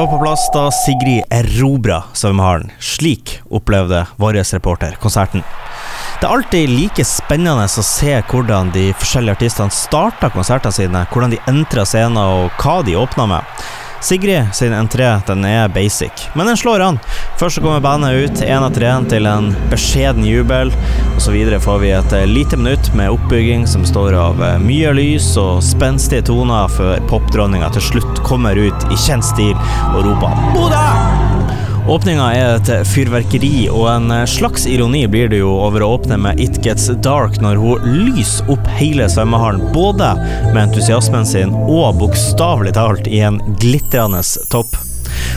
var på plass da Sigrid erobra svømmehallen. Slik opplevde vår reporter konserten. Det er alltid like spennende å se hvordan de forskjellige artistene starta konsertene sine, hvordan de entra scenen og hva de åpna med. Sigrid sin entré den er basic, men den slår an. Først så kommer bandet ut én etter én til en beskjeden jubel, og så videre får vi et eh, lite minutt med oppbygging som står av eh, mye lys og spenstige toner, før popdronninga til slutt kommer ut i kjent stil og roper 'Bodø!' Åpninga er et fyrverkeri, og en slags ironi blir det jo over å åpne med It Gets Dark når hun lyser opp hele svømmehallen, både med entusiasmen sin og bokstavelig talt i en glitrende topp.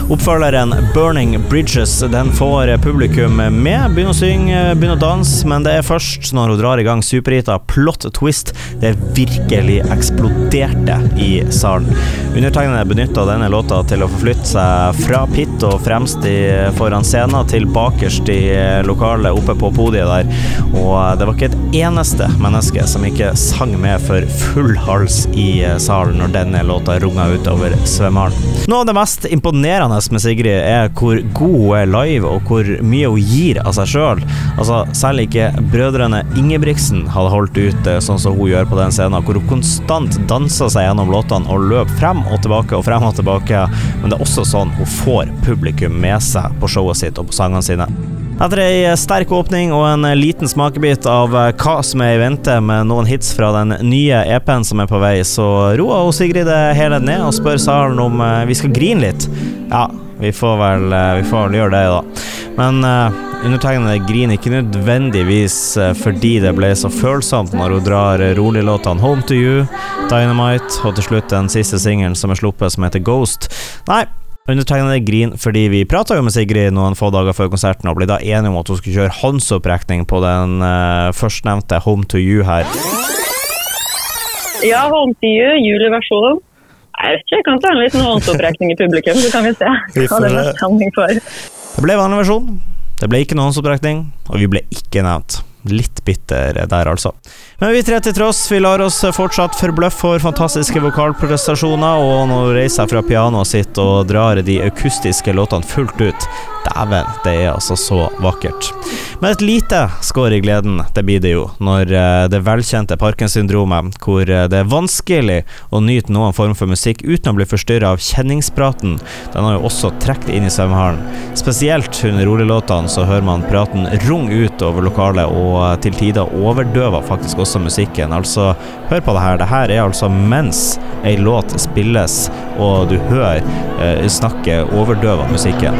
Oppfølgeren 'Burning Bridges' den får publikum med. Begynner å synge, begynner å danse, men det er først når hun drar i gang superhita 'Plot Twist' det virkelig eksploderte i salen. Undertegnede benytta denne låta til å forflytte seg fra pit og fremst i, foran scenen til bakerst i lokalet oppe på podiet der, og det var ikke et eneste menneske som ikke sang med for full hals i salen når denne låta runga utover svømmehallen. Noe av det mest imponerende med Sigrid, er hvor god hun er live, og hvor mye hun gir av seg sjøl. Altså, selv ikke brødrene Ingebrigtsen hadde holdt ut sånn som hun gjør på den scenen, hvor hun konstant danser seg gjennom låtene og løper frem og tilbake og frem og tilbake. Men det er også sånn hun får publikum med seg på showet sitt og på sangene sine. Etter ei sterk åpning og en liten smakebit av hva som er i vente med noen hits fra den nye EP-en som er på vei, så roer Sigrid det hele ned og spør salen om eh, vi skal grine litt. Ja, vi får vel, eh, vi får vel gjøre det, da. Men uh, undertegnede griner ikke nødvendigvis fordi det ble så følsomt når hun drar rolig-låtene Home to You, Dynamite og til slutt den siste singelen som er sluppet, som heter Ghost. Nei, Undertegnede griner fordi vi prata jo med Sigrid noen få dager før konserten og ble da enige om at hun skulle kjøre håndsopprekning på den uh, førstnevnte Home to You her. Ja, Home to You, juleversjonen. Jeg vet ikke, jeg kan ta en liten håndsopprekning i publikum, så kan vi se hva det er stemning for. Det ble vanlig versjon. Det ble ikke noen håndsopprekning, og vi ble ikke nevnt. Litt bitter der, altså. Men vi tre til tross, vi lar oss fortsatt forbløffe for fantastiske vokalprestasjoner, og nå reiser jeg fra pianoet sitt og drar de akustiske låtene fullt ut. Dæven, det er altså så vakkert. Men et lite skår i gleden, det blir det jo, når eh, det velkjente Parkins-syndromet, hvor eh, det er vanskelig å nyte noen form for musikk uten å bli forstyrra av kjenningspraten, den har jo også trukket inn i svømmehallen. Spesielt under rolig-låtene så hører man praten rung ut over lokalet, og eh, til tider overdøver faktisk også musikken. Altså, hør på det her. Det her er altså mens ei låt spilles, og du hører eh, snakke overdøver musikken.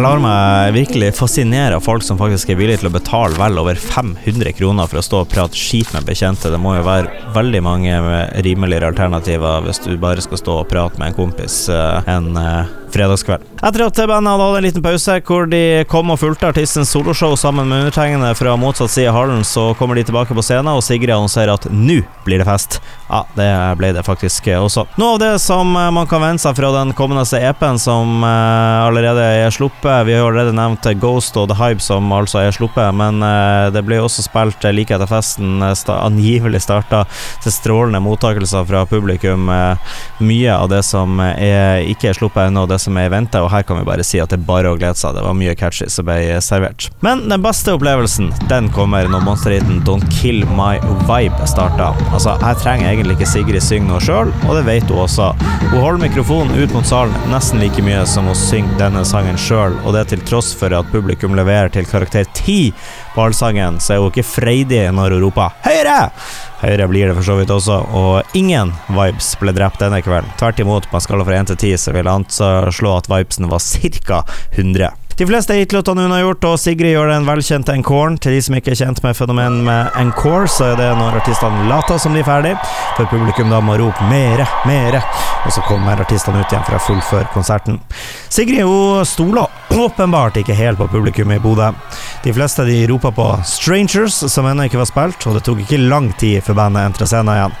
Jeg lar meg virkelig fascinere av folk som faktisk er villige til å betale vel over 500 kroner for å stå og prate skit med bekjente. Det må jo være veldig mange rimeligere alternativer hvis du bare skal stå og prate med en kompis uh, enn uh, fredagskveld. Etter at bandet hadde hatt en liten pause hvor de kom og fulgte artistens soloshow sammen med undertegnede fra motsatt side av hallen, så kommer de tilbake på scenen, og Sigrid annonserer at nå blir det fest. Ja, det ble det faktisk også. Noe av det som eh, man kan vente seg fra den kommende EP-en som uh, allerede er sluppet Vi har allerede nevnt Ghost og The Hype som altså er sluppet, men uh, det ble også spilt like etter festen angivelig starta til strålende mottakelser fra publikum. mye av det som er, ikke er sluppet ennå, det som er i vente, og her kan vi bare si at det er bare å glede seg. Det var mye catchy som ble servert. Men den beste opplevelsen, den kommer når monsterhiten Don't Kill My Vibe starter. Altså, jeg trenger egentlig ikke Sigrid synge noe sjøl, og det vet hun også. Hun holder mikrofonen ut mot salen nesten like mye som hun synger denne sangen sjøl, og det til tross for at publikum leverer til karakter 10 på allsangen, så er hun ikke freidig når hun roper 'Høyre!' Høyre blir det for så vidt også, og ingen vibes ble drept denne kvelden. Tvert imot, på en skala fra 1 til 10 så vil jeg anslå at vibesen var ca. 100. De fleste hitlåtene hun har gjort, og Sigrid gjør den velkjente encoren. Til de som ikke er kjent med fenomenet med encore, så er det når artistene later som de er ferdig, for publikum da må rope 'mere, mere', og så kommer artistene ut igjen for å fullføre konserten. Sigrid hun stoler åpenbart ikke helt på publikum i Bodø. De fleste de ropa på 'Strangers', som ennå ikke var spilt, og det tok ikke lang tid før bandet entra scenen igjen.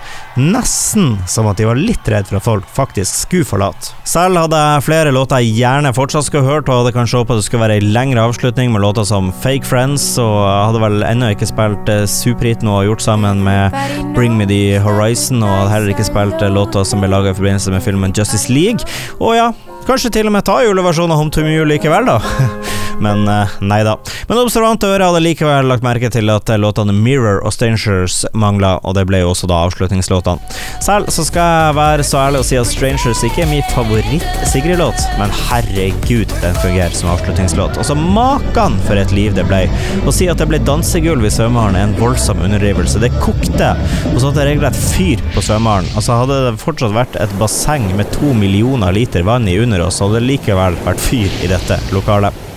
Nesten som at de var litt redd for at folk faktisk skulle forlate. Selv hadde jeg flere låter jeg gjerne fortsatt skulle hørt, og hadde kanskje håpet det skulle være ei lengre avslutning med låter som 'Fake Friends', og jeg hadde vel ennå ikke spilt eh, Superhit noe gjort sammen med 'Bring Me The Horizon', og hadde heller ikke spilt eh, låter som ble laga i forbindelse med filmen Justice League. Og ja, kanskje til og med ta juleversjonen av Home to You likevel, da. Men uh, nei da. Men observante ører hadde likevel lagt merke til at låtene Mirror og Strangers mangla, og det ble jo også da avslutningslåtene. Selv så skal jeg være så ærlig å si at Strangers ikke er min favoritt-Sigrid-låt, men herregud, den fungerer som avslutningslåt. Altså, makan for et liv det ble. Å si at det ble dansegulv i svømmehallen er en voldsom underdrivelse. Det kokte, og så at det regelrett fyr på svømmehallen. Altså, hadde det fortsatt vært et basseng med to millioner liter vann i under oss, hadde det likevel vært fyr i dette lokalet.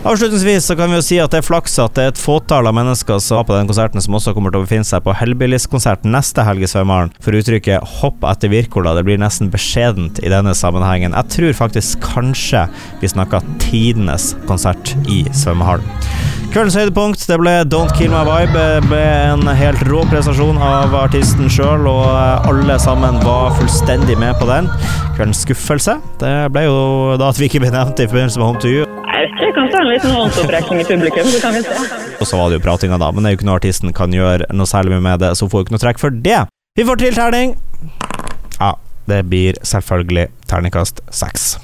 Avslutningsvis så kan vi jo si at det er flaks at det er et fåtall av mennesker som var på den konserten, som også kommer til å befinne seg på Hellbillies-konsert neste helg i svømmehallen, for uttrykket 'hopp etter Wirkola'. Det blir nesten beskjedent i denne sammenhengen. Jeg tror faktisk kanskje vi snakker tidenes konsert i svømmehallen. Kveldens høydepunkt det ble 'Don't Kill My Vibe'. Det ble en helt rå prestasjon av artisten sjøl, og alle sammen var fullstendig med på den. Kveldens skuffelse det ble jo da at vi ikke ble nevnt i forbindelse med Home to You. Jeg vet ikke, kanskje en liten håndsopprekning i publikum, så kan vi se. Og så var det jo pratinga, da, men det er jo ikke noe artisten kan gjøre noe særlig med det, så får jo ikke noe trekk for det. Vi får til terning. Ja, det blir selvfølgelig terningkast seks.